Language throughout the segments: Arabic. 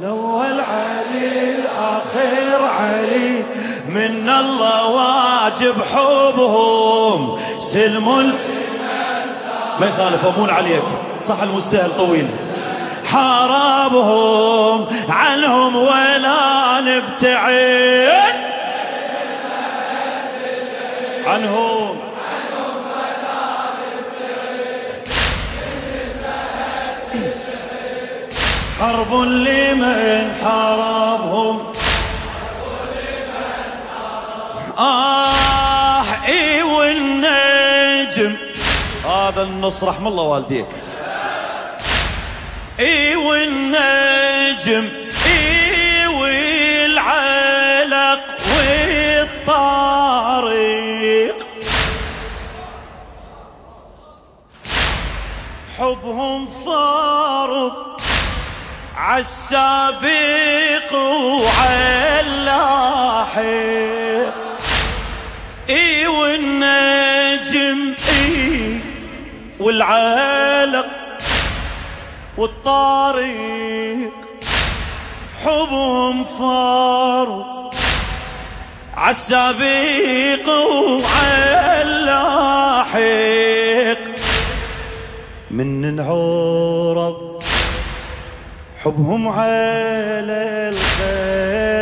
الأول علي الآخر علي من الله واجب حبهم. سلم ما يخالف أمون عليك. صح المستاهل طويل. حاربهم عنهم ولا نبتعد. عنهم. حرب لمن حاربهم. آه إي والنجم. هذا النص رحم الله والديك. إي والنجم. عالسابق وعاللاحق. إي والنجم إي والعالق والطارق. حبهم فارق عالسابق وعاللاحق. من نعورض حبهم على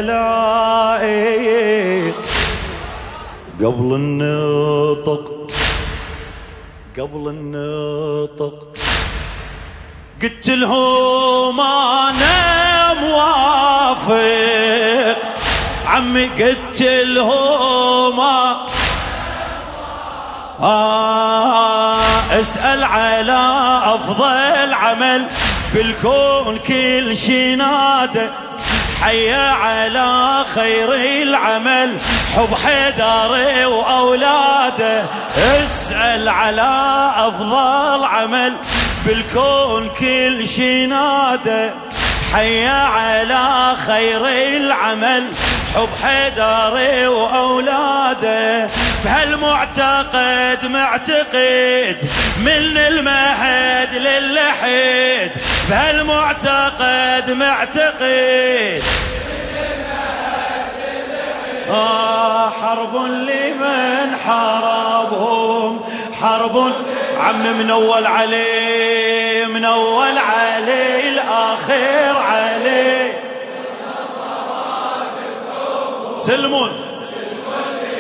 الخلائق قبل النطق قبل النطق قلت لهم أنا موافق عمي قلت لهم آه اسأل على أفضل عمل بالكون كل شي نادى حيا على خير العمل حب حيدر وأولاده. اسأل على أفضل عمل بالكون كل شي نادى حيا على خير العمل حب حيدر وأولاده. بهالمعتقد معتقد من المهد للحد بهالمعتقد معتقد آه حرب لمن حاربهم. حرب عم من اول عليه من اول عليه الآخر عليه سلمون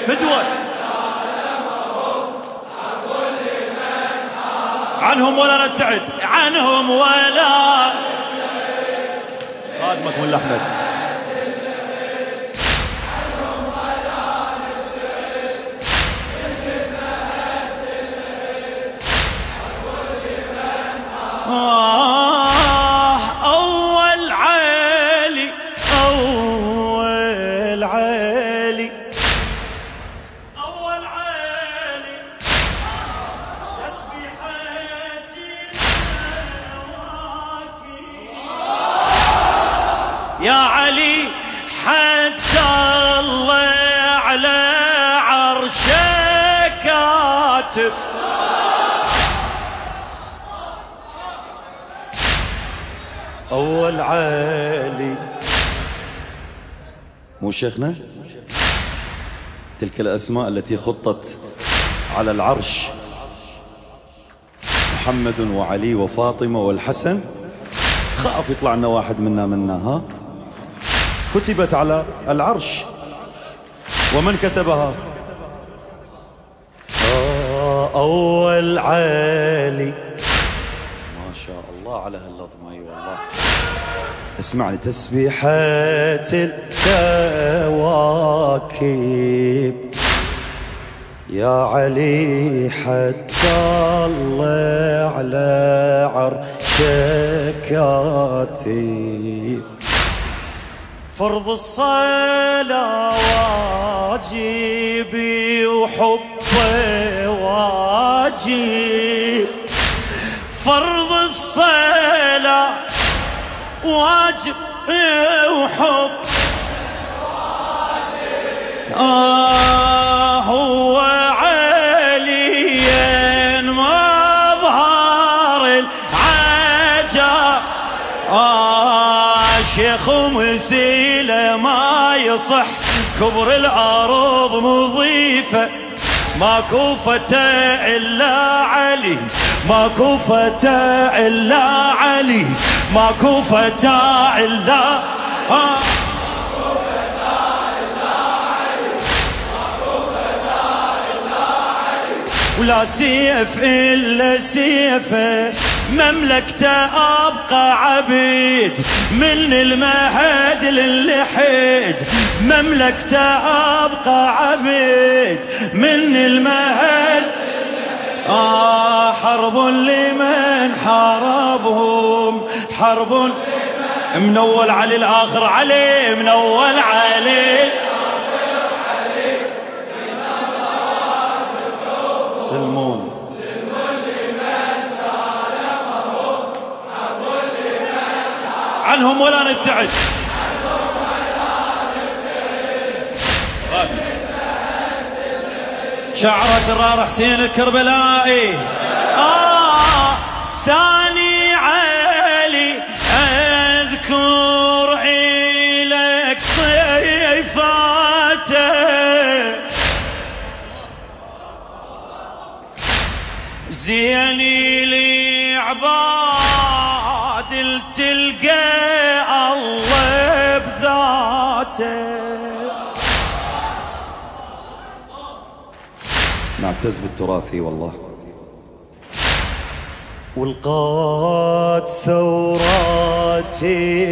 فدوة عنهم ولا نبتعد. عنهم ولا خادمك ولا احمد كاتب أول عالي. مو شيخنا؟ تلك الأسماء التي خطت على العرش. محمد وعلي وفاطمة والحسن. خاف يطلع لنا واحد منا منا ها؟ كتبت على العرش. ومن كتبها؟ أول عالي. ما شاء الله على هاللطمة أي والله. اسمعني تسبيحة الكواكب يا علي حتى الله على عرشك كاتب فرض الصلاة واجبي وحبه واجب فرض الصلاة واجب وحب. آه هو عليا مظهر العجب آه شيخ مثيله ما يصح. كبر الأرض مضيفة. ما كوفة إلا علي ما كوفة إلا علي ما كوفة إلا آه ولا سيف إلا سيفه مملكته أبقى عبيد من المهد للحيد مملكته أبقى عبيد من المهد آه حرب لمن حاربهم. حرب منول علي الآخر علي منول علي. سلمون عنهم ولا نبتعد. شعرك الرار حسين الكربلائي. آه ثاني علي أذكر إليك صيفاته. زيني لي عباد تلقى الله بذاته. نعتز بالتراثي والله. والقاد ثورات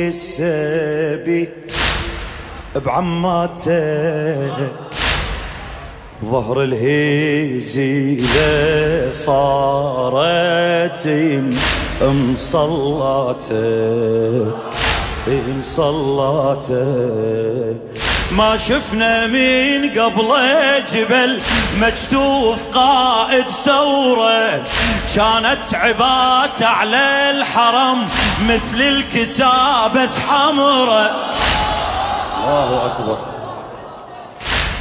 السبي بعماته ظهر الهزيلة صارت مصلاته مصلاته. ما شفنا من قبله جبل مجتوف قائد ثورة. كانت عبات على الحرم مثل الكسابس حمرة الله أكبر.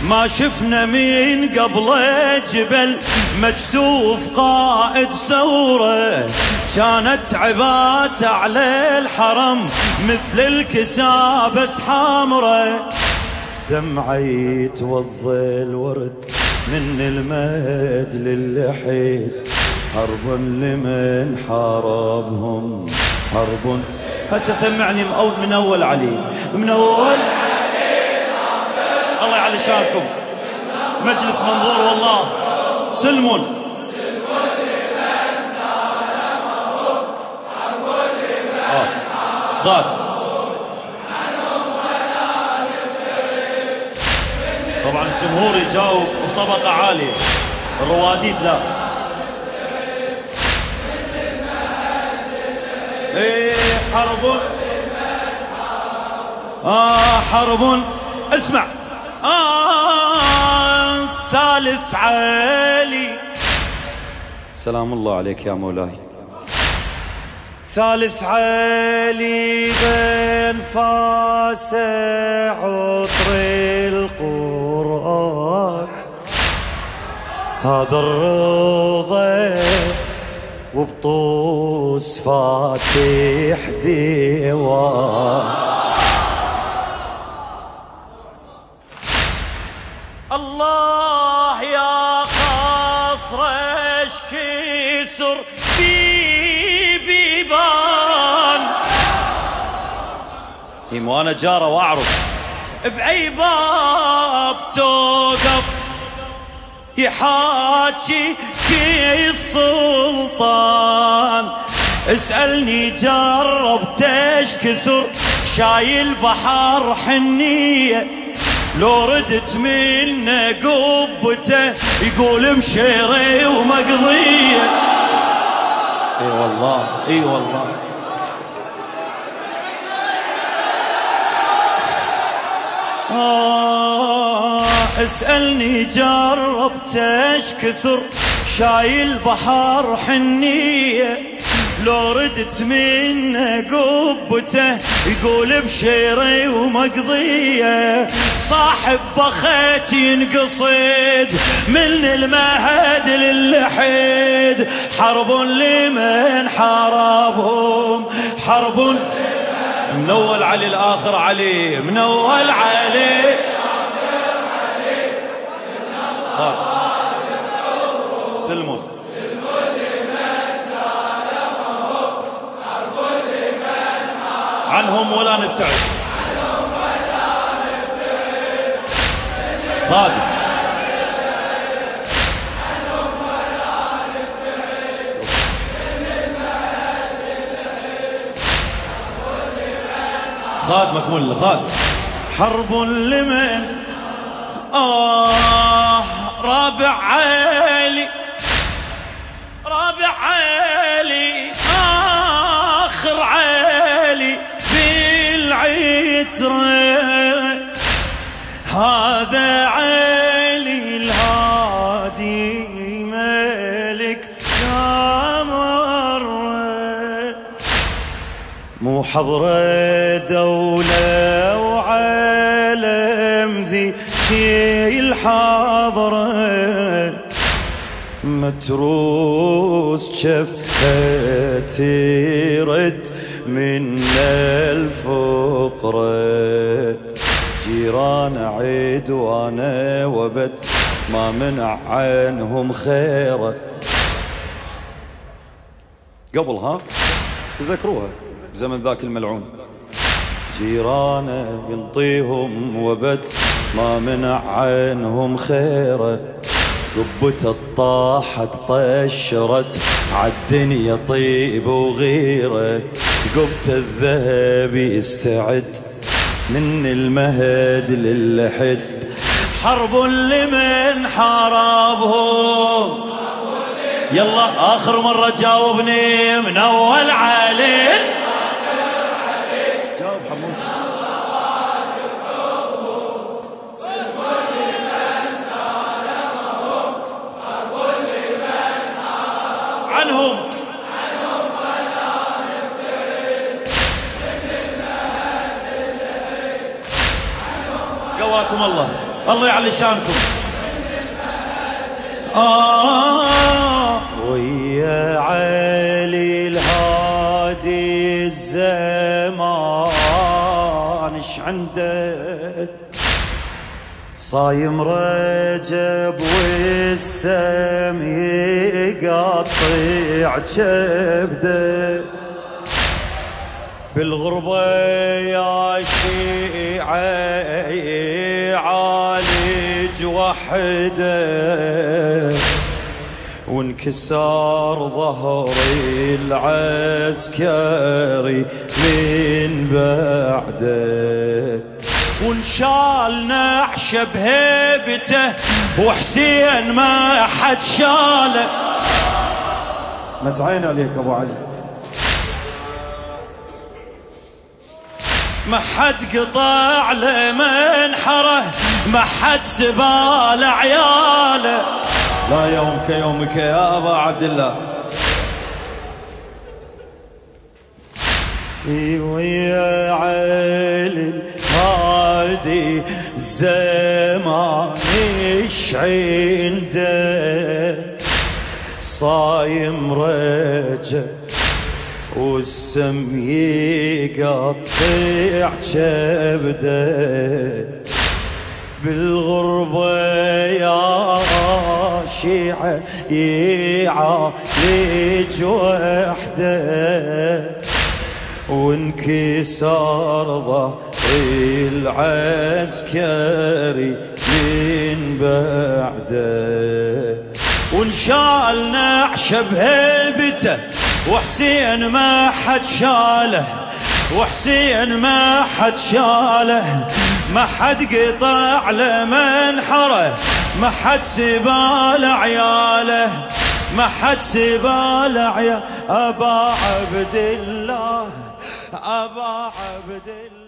ما شفنا من قبله جبل مجسوف قائد ثورة. كانت عبات على الحرم مثل الكسابس حمرة دمعي توضي الورد من المهد للحيد. حرب لمن حاربهم. حرب. هسه سمعني من اول علي. من أول الله يعلي شانكم. مجلس منظور والله. سلم. آه. غاد طبعا الجمهور يجاوب بطبقة عالية. الرواديد لا. إيه حرب آه حرب اسمع. آه ثالث علي. سلام الله عليك يا مولاي. ثالث علي بين فاس عطر القرآن. هذا الرضا وبطوس فاتح ديوان. الله وأنا جارة وأعرف. بأي باب توقف؟ يحاكي كي السلطان. اسألني جربت إيش كثر. شايل بحر حنية. لو ردت منه قبته يقول مشيري ومقضية. إي والله إي والله. اسألني جربت إيش كثر شايل بحر حنية. لو ردت منه قبته يقول بشيري ومقضية. صاحب بخيت ينقصد من المهد للحيد. حرب لمن حاربهم؟ حرب منول علي الآخر علي منول علي. عنهم ولا نبتعد خادم خاد مكمول خاد حرب لمن؟ آه رابع عالي رابع عالي بالعترة هذا عالي الهادي ملك سامر مو حضرة دولة وعالم ذي شي الحاضرة متروس شفتي رد من الفقرة جيران عيد وأنا وبت ما منع عنهم خيره قبل ها تذكروها زمن ذاك الملعون. جيرانه ينطيهم وبت ما منع عنهم خيره قبته طاحت طشرت عالدنيا طيب وغيره قبته الذهب يستعد من المهد للحد. حرب لمن حاربهم يلا آخر مرة جاوبني من أول عليه قواكم الله. الله يعلي شانكم. آه. ويا علي الهادي الزمان إيش عندك؟ صايم رجب والسم يقطع كبده بالغربة يا شيعة عالج وحده وانكسار ظهري العسكري من بعده. وانشال نعشه بهيبته وحسين ما حد شاله. متعين عليك أبو علي. ما حد قطع له منحره. ما حد سبال عياله. لا يومك يومك يا أبا عبد الله. ويا علي الهادي زمان إيش عنده؟ صايم رجب والسم يقطع كبده. بالغربة يا شيعة يعالج وحدة وانكسار ظهري العسكري من بعده. وانشال نعشه بهيبته وحسين ما حد شاله وحسين ما حد شاله. ما حد قطع له منحره ما حد سبال عياله. ما حد سبال عياله أبا عبد الله. أبا عبد الله.